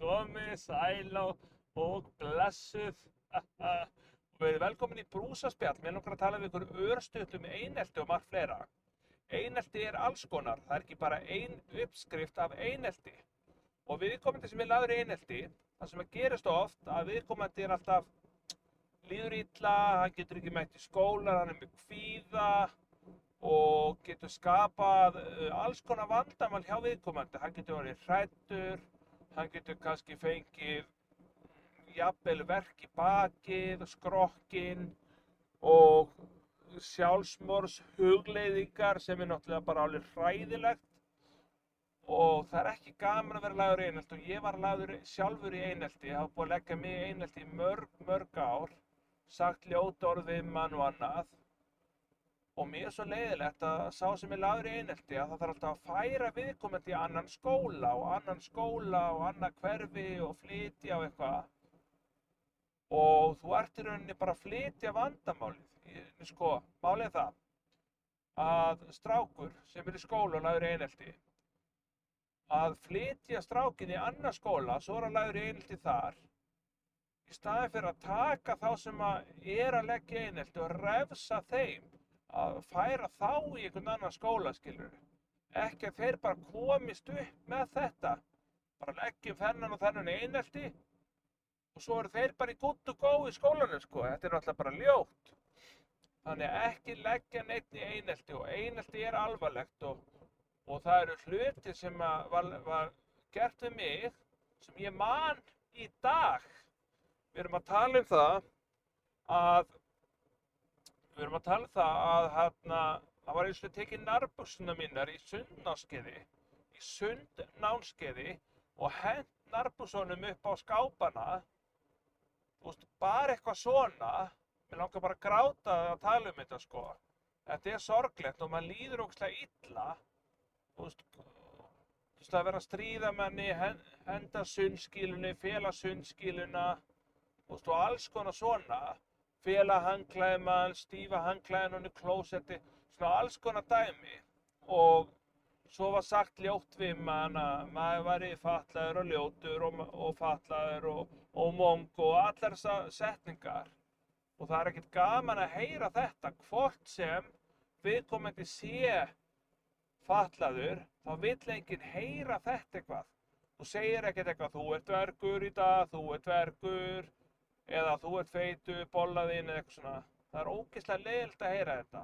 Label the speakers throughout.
Speaker 1: Komið sæl og blessuð. Og erum velkomin í brúsaspjall. Mér langar að tala við ykkur örstuðt um einelti og margt fleira. Einelti er alls konar. Það er ekki bara ein uppskrift af einelti. Og viðkomandi sem er laður í einelti, það sem að gerist oft að viðkomandi er alltaf líður illa, hann getur ekki mætt í skóla, hann er með kvíða og getur skapað uh, alls konar vandamál hjá viðkomandi. Hann getur verið hrættur, hann getur kannski fengið jafnvel verk í bakið, skrokkin og sjálfsmors hugleiðingar sem er náttúrulega bara alveg hræðilegt. Og það er ekki gaman að vera lagður í einelti og ég var lagður sjálfur í einelti, ég hafa búið að leggja mig í einelti í mörg, mörg ár, sagt ljót orð við mann og annað og mér er svo leiðilegt að sá sem er lagður í einelti að það þarf alltaf að færa viðkomandi í annan skóla og annan skóla og annan hverfi og flytja og eitthvað og þú ert í rauninni bara að flytja vandamálið. Sko, málið það að strákur sem er í skóla og lagður í einelti að flytja strákin í annan skóla, svo er hann lagður í einelti þar í staðin fyrir að taka þá sem að er að leggja í einelti og refsa þeim að færa þá í einhvern annan skóla, skilur ekki að þeir bara komist upp með þetta. Bara leggjum þennan og þennan einelti og svo eru þeir bara í gutt og góð í skólanum, sko. Þetta er náttúrulega bara ljótt. Þannig að ekki leggja neitt í einelti og einelti er alvarlegt og, og það eru hluti sem var, var gert við mig sem ég man í dag. Við erum að tala um það að við erum að tala um það að hérna, það var eins og tekið nærbuksuna mínar í sundnámskeiði í sundnámskeiði og hent nærbuksunum upp á skápana. Þú veist, bara eitthvað svona. Mér langar bara að gráta að tala um þetta sko. Þetta er sorglegt og maður líður ógslag illa. Þú veist þú veist að vera að stríða manni hen- henda sundskílunni, fela sundskíluna þú veist og alls konar svona fela hangklæði mann, stífa hangklæðin hann í klósetti svona alls konar dæmi. Og svo var sagt ljótt við mann að maður væri fatlaður og ljótur og, og fatlaður og, og mong og allar þessar setningar. Og það er ekkert gaman að heyra þetta. Hvort sem viðkomandi sé fatlaður þá vill enginn heyra þetta eitthvað. Þú segir ekkert eitthvað þú ert vergur í dag, þú ert vergur eða þú ert feitu, bollaðinn eða eitthvað svona. Það er ógeðslega leiðilt að heyra þetta.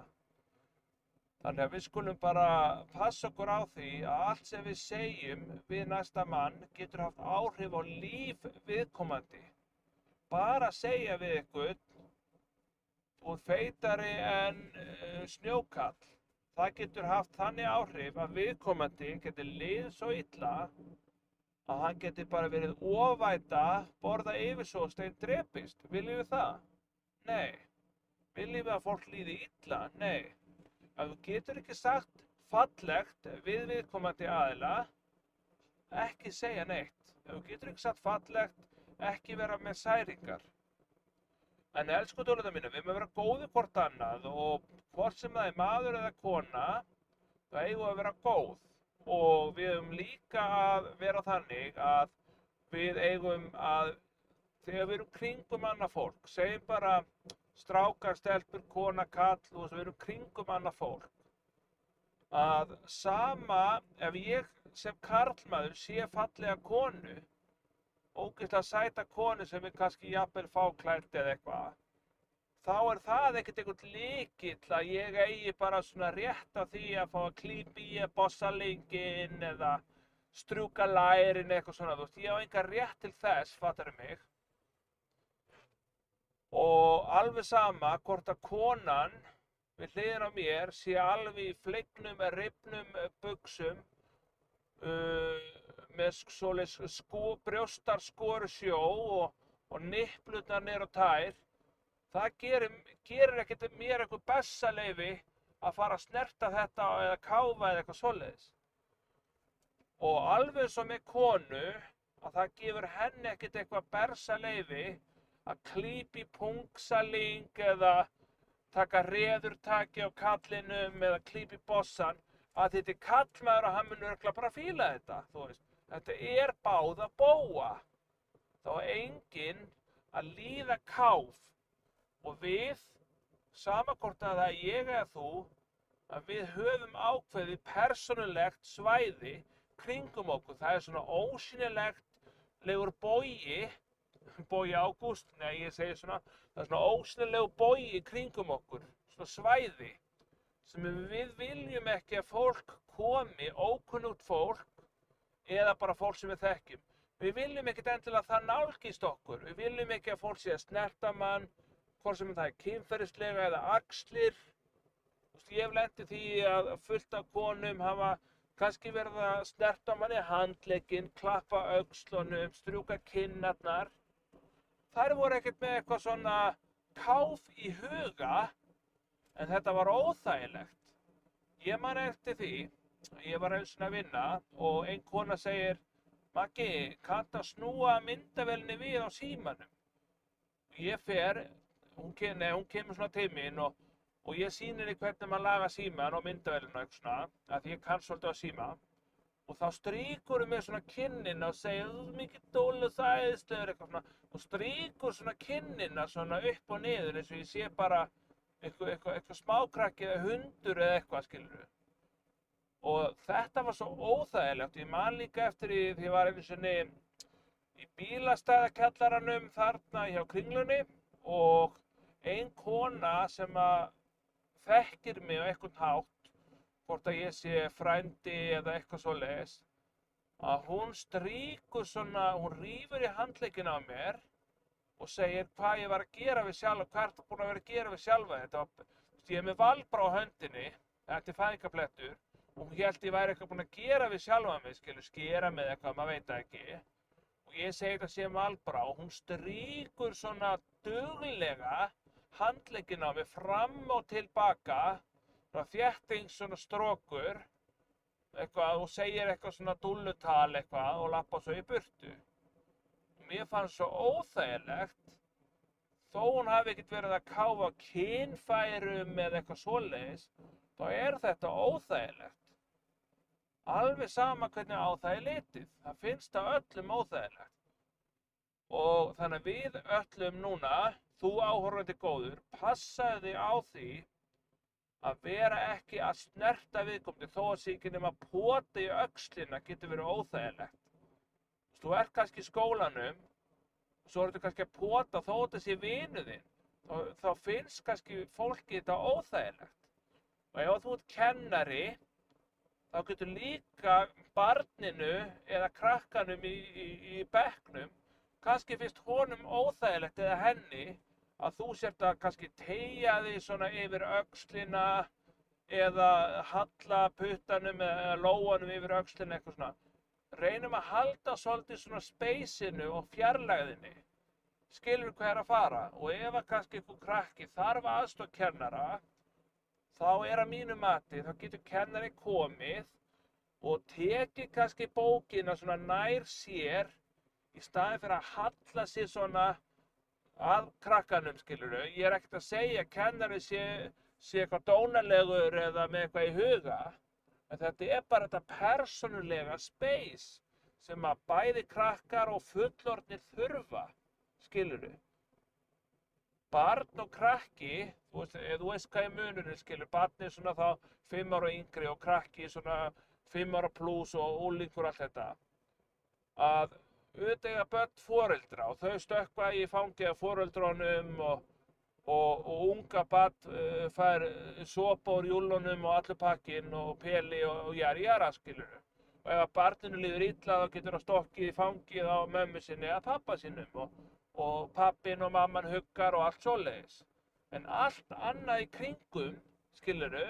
Speaker 1: Þannig að við skulum bara passa okkur á því að allt sem við segjum við næsta mann getur haft áhrif á líf viðkomandi. Bara segja við ykkur, ert feitari en uh, snjókall, það getur haft þannig áhrif að viðkomandi getur lið svo illa að hann getur bara verið ofæta, borða yfirsóstein drepist. Viljum við það? Nei. Viljum við að fólk líði illa? Nei. Ef þú getur ekki sagt fallegt við viðkomandi aðila, ekki segja neitt. Ef þú getur ekki sagt fallegt, ekki vera með særingar. En elsku dólita mínu, við mögum vera góði hvort annað og hvort sem það er maður eða kona, eigum við að vera góð. Og við eigum líka að vera þannig að við eigum að, þegar við erum kringum annað fólk, segjum bara strákar, stelpur, kona, kall, þú veist, við erum kringum annað fólk. Að sama ef ég sem karlmaður sé fallega konu, ógeðslega sæta konu sem er kannski jafnvel fáklært eða eitthvað, þá er það ekkert einhvern líkill að ég eigi bara svona rétt á því að fá að klípa í að bossa lingin eða strjúka lærin eitthvað svona, þú veist, ég á enga rétt til þess, fattar mig. Og alveg sama hvort að konan við hliðin á mér sé alveg í fleignum, ripnum buksum uh, með svoleiðis sko, brjóstar skoru sjó og, og nipplunar á tær það gerir, gerir ekkert mér eitthvað bessaleyfi að fara að snerta þetta eða káfa eða eitthvað svoleiðis og alveg og með konu að það gefur henni ekkert eitthvað bersaleyfi að klípa í pungsaling eða taka reðurtaki á kallinum eða klípa í bossan að þetta er kallmaður og hann mun örgla bara fíla þetta, þú veist. Þetta er báða bóa. Þá er enginn að líða káf og við, samankort að það ég eða þú, að við höfum ákveðið persónulegt svæði kringum okkur. Það er svona ósynilegt legur bógi, bógi ágúst, nei ég segi svona, það er svona ósynilegu bógi kringum okkur, svona svæði sem við viljum ekki að fólk komi, ókunnugt fólk eða bara fólk sem við þekkjum. Við viljum ekkert endilega að það nálgist okkur. Við viljum ekki að fólk sé að snerta mann, hvort sem það er kynferðislega eða axlir. Ég hef lendið því að fullt af konum hafa kannski verið að snerta manni handleginn, klappa aukslunum, strjúka kinnarnar. Þær voru ekkert með eitthvað svona káf í huga, en þetta var óþægilegt. Ég man eftir því, ég var eins og að vinna og ein kona segir Maggi, kanntu að snúa myndavelni við á símanum? Ég fer, hún, kem, nei, hún kemur svona til mín og, og ég sýnir henni hvernig maður laga síman og myndavelinu og eitthvað svona, að því ég kann svolítið á síma. Og þá stríkur hún með svona kinnina og segir, þú er mikið dólu þæðislegur eitthvað svona, og stríkur svona kinnina svona upp og niður eins og ég sé bara eitthvað, eitthvað, eitthvað smákrakki eða hundur eða eitthvað, skilur við. Og þetta var svo óþægilegt. Ég man líka eftir því því ég var einu sinni í bílastæðakjallaranum þarna hjá kringlunni og ein kona sem að þekkir mig á einhvern hátt, hvort að ég sé frændi eða eitthvað svo leiðis, að hún stríkur svona, hún rýfur í handleikin á mér og segir hvað ég var að gera við sjálfa, hvað ertu búin að vera að gera við sjálfa þetta. Ég er með valbra á höndinni, þetta er fæðingablettur, og hún held ég væri eitthvað búinn að gera við sjálfa mig, skilur, skera með eitthvað, maður veit ekki. Og ég segi þetta sé malbrá og hún stríkur svona duglega handlegginn á mig fram og tilbaka, svona þéttings svona strókur, eitthvað, og segir eitthvað svona dullutal eitthvað og lappa svo í burtu. Mér fannst svo óþægilegt, þó hún hafi ekkert verið að káfa kynfærum eða eitthvað svoleiðis, þá er þetta óþægilegt. Alveg sama hvernig á það er litið. Það finnst það öllum óþægilegt. Og þannig við öllum núna, þú áhorfandi góður, passaðu þig á því að vera ekki að snerta viðkomandi þó að nema að pota í öxlina getur verið óþægilegt. Þú ert kannski í skólanum, svo ertu kannski að pota þó að sé vinuðinn. Þá, þá finnst kannski fólki þetta óþægilegt. Og ef þú ert kennari, þá getur líka barninu eða krakkanum í, í, í bekknum, kannski finnst honum óþægilegt eða henni að þú sért að kannski tegja þig svona yfir öxlina eða halla puttanum eða lóanum yfir öxlina eitthvað svona. Reynum að halda svolítið svona speysinu og fjarlæðinni. Skilur hvað er að fara og ef að kannski einhver krakki þarf aðstoð kennara þá er að mínu mati, þá getur kennari komið og tekið kannski bókina svona nær sér í staðin fyrir að halla sér svona að krakkanum, skiluru. Ég er ekkert að segja að kennari sé, sé eitthvað dónalegur eða með eitthvað í huga, en þetta er bara þetta persónulega space sem að bæði krakkar og fullorðnir þurfa, skiluru barn og krakki, þú veist, þú veist hvað er munurinn, skilur, barn er svona þá 5 ára yngri og krakki svona 5 ára pluss og úlingur allt þetta, að auðvitað börn foreldra og þau stökkva í fangið af foreldrónum og, og, og unga barn uh, fær sopa úr júlunum og allur pakkinn og peli og, og jæri jæra, skilur. Og ef að barninu líður illa þá getur það stokkið í fangið á mömmu sinni eða pappa sinnum og pappin og mamman huggar og allt svoleiðis. En allt annað í kringum, skiluru,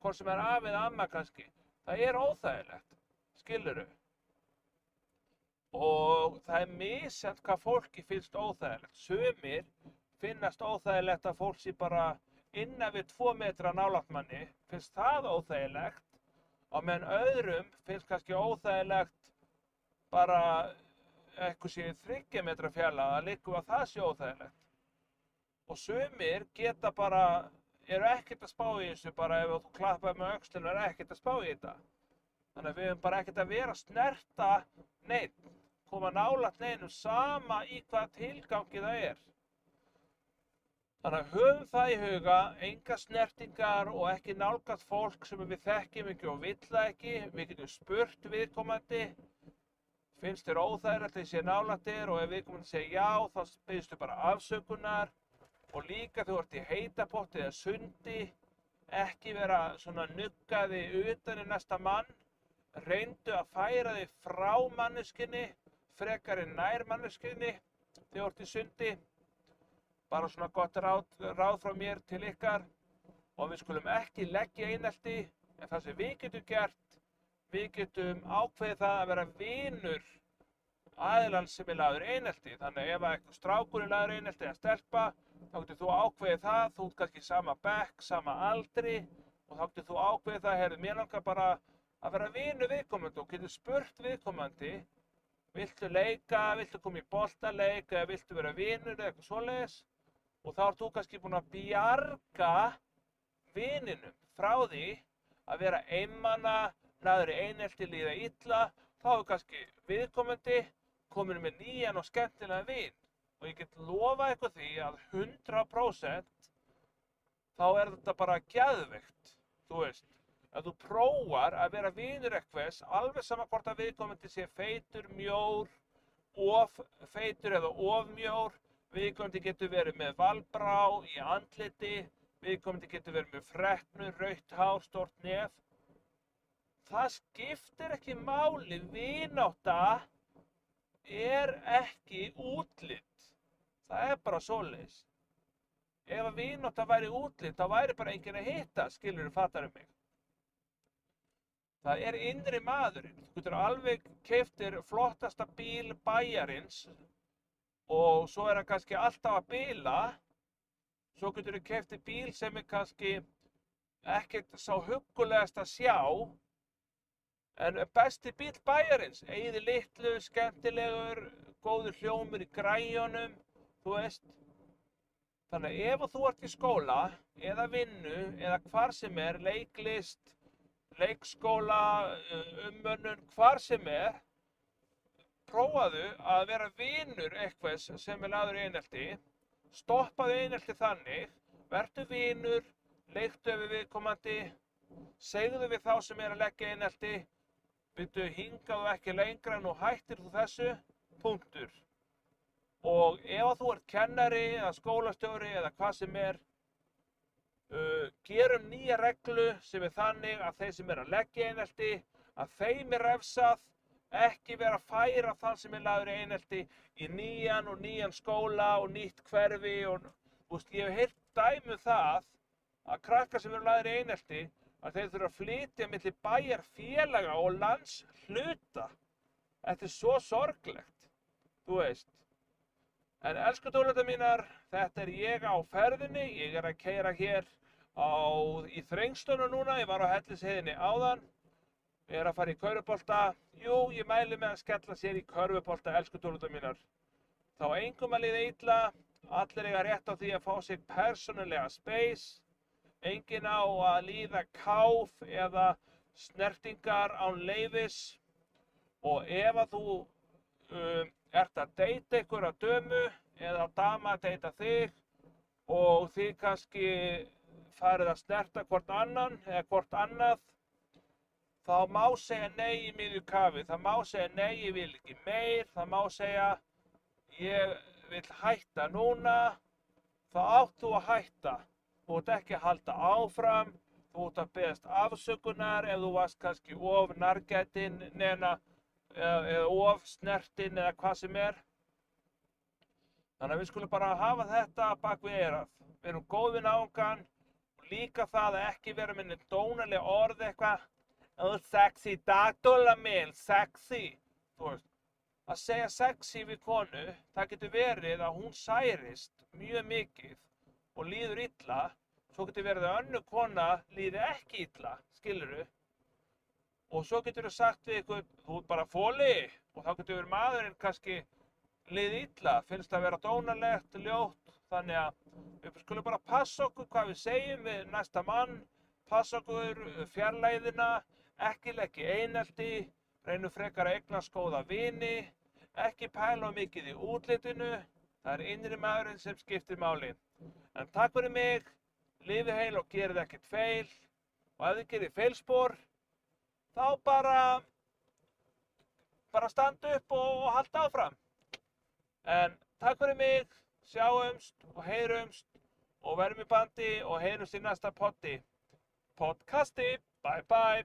Speaker 1: hvort sem er af eða amma kannski, það er óþægilegt, skiluru. Og það er misjænt hvað fólki finnst óþægilegt. Sumir finnast óþægilegt að fólk sé bara innan við tvo metra nálægt manni, finnst það óþægilegt. Og meðan öðrum finnst kannski óþægilegt bara eitthvað sé þryggja metra fjalla að líka að það sé óþægilegt. Og sumir geta bara eru ekkert að spá í þessu bara ef þú klappaði með öxlinu er ekkert að spá í þetta. Þannig að við höfum bara ekkert að vera að snerta neitt, koma nálægt neinum sama í hvaða tilgangi það er. Þannig að höfum það í huga, enga snertingar og ekki nálgast fólk sem við þekkjum ekki og vill það ekki. Við getum spurt viðkomandi, finnst þér óþægilegt að sé nálægt þér og ef viðkomandi segir já þá byrðstu bara afsökunar og líka þú ert í heitapotti eða sundi, ekki vera svona nuggaði utan í næsta mann, reyndu að færa þig frá manneskinni, frekar en nær manneskinni þegar í sundi. Bara svona gott ráð, ráð frá mér til ykkar. Og við skulum ekki leggja einelti en það sem við getum gert, við getum ákveðið það að vera vinur aðilans sem er laður einelti. Þannig ef eitthvað strákur er laður einelti eða stelpa, þá getur þú ákveðið það, þú ert kannski sama bekk, sama aldri. Og þá getur þú ákveðið það, heyrðu, mér langar bara að vera vinur viðkomandi og getur spurt viðkomandi, viltu leika, viltu koma í boltaleik? Eða viltu vera vinur eða eitthvað svoleiðis? Og þá ert þú kannski búinn að bjarga vininum frá því að vera einmanna, næður í einelti líða illa, þá er kannski viðkomandi komin með nýjan og skemmtilega vin. Og ég get lofa eitthvað því að 100% þá er þetta bara gæðveikt, þú veist. Að þú prófar að vera vinur eitthvaðs, alveg sama hvort að viðkomandi sé feitur, mjór, of feitur eða of mjór, Viðkomandi getur verið með valbrá í andliti, viðkomandi getur verið með freknu, rautt hár, stort nef. Það skiptir ekki máli, vináta er ekki útlitt. Það er bara svoleiðis. Ef að vináta væri útlitt, þá væri bara enginn að hitta, skilur þú fattar um mig. Það er innri maðurinn. Þú getur alveg keiftir flottasta bíl bæjarins og svo er hann kannski alltaf að bila. Svo getur þú kefti bíl sem er kannski ekkert sá hugulegast að sjá. En besti bíl bæjarins eigði litlu, skemmtilegur góður hljómur í græjónum þú veist. Þannig ef þú ert í skóla eða vinnu eða hvar sem er leiklist leikskóla, ummönnun, hvar sem er prófaðu að vera vinur eitthvaðs sem er laður í einelti, stoppaðu einelti þannig, verðu vinur, leiktu við viðkomandi, segðu við þá sem er að leggja einelti, byrju hingaðu ekki lengra en nú hættir þú þessu, punktur. Og ef þú ert kennari eða skólastjóri eða hvað sem er, uh, gerum nýja reglu sem er þannig að þeir sem er að leggja einelti, að þeim er refsað Ekki vera að færa þann sem er laður í einelti í nýjan og nýjan skóla og nýtt hverfi og veist, ég hef heyrt dæmu um það að krakkar sem eru laður í einelti að þeir þurfa að flytja millir bæjar félaga og lands hluta. Þetta er svo sorglegt, þú veist. En elsku tóluta mínar, þetta er ég á ferðinni, ég er að keira hér á, í þrengstunum núna, ég var á hellisheðinni áðan. Er að fara í körfubólta, jú, ég mæli með að skella sér í körfubólta, elsku tóluta mínar. Þá engum að liða illa, allir eiga rétt á því að fá sér persónulega space, engin á að líða káf eða snertingar án leifis og ef að þú um, ert að deyta ykkur að dömu eða að dama að deyta þig og þið kannski farið að snerta hvort annan eða hvort annað þá má segja nei í miðju kafi, það má segja nei, ég vil ekki meir, það má segja ég vil hætta núna, þá átt þú að hætta. Þú ert ekki að halda áfram, þú ert að beðast afsökunar ef þú varst kannski of nargætinn neina eða, of snertinn eða hvað sem er. Þannig að við skulum bara hafa þetta bak við eirað. Við erum góðin ángan líka það að ekki vera með dónalega orð eitthvað oh sexy, dagdóla minn, sexy. Þú veist, að segja sexy við konu, það getur verið að hún særist mjög mikið og líður illa, svo getur verið að önnu kona líði ekki illa, skiluru. Og svo getur þú sagt við ykkur, þú ert bara fóli og þá getur verið maðurinn kannski liði illa, finnst það vera dónalegt, ljótt, þannig að við skulum bara passa okkur hvað við segjum við næsta mann, passa okkur fjarlæðina, ekki leggja einelti, reynum frekar að eignast góða vini, ekki pæla mikið í útlitinu, það er innri maðurinn sem skiptir máli. En takk fyrir mig, lifið heil og gerið ekkert feil og ef þið gerir feilspor, þá bara, bara standa upp og, og halda áfram. En takk fyrir mig, sjáumst og heyrumst og verðum í bandi og heyrumst í næsta potti. Podcasti, bye bye!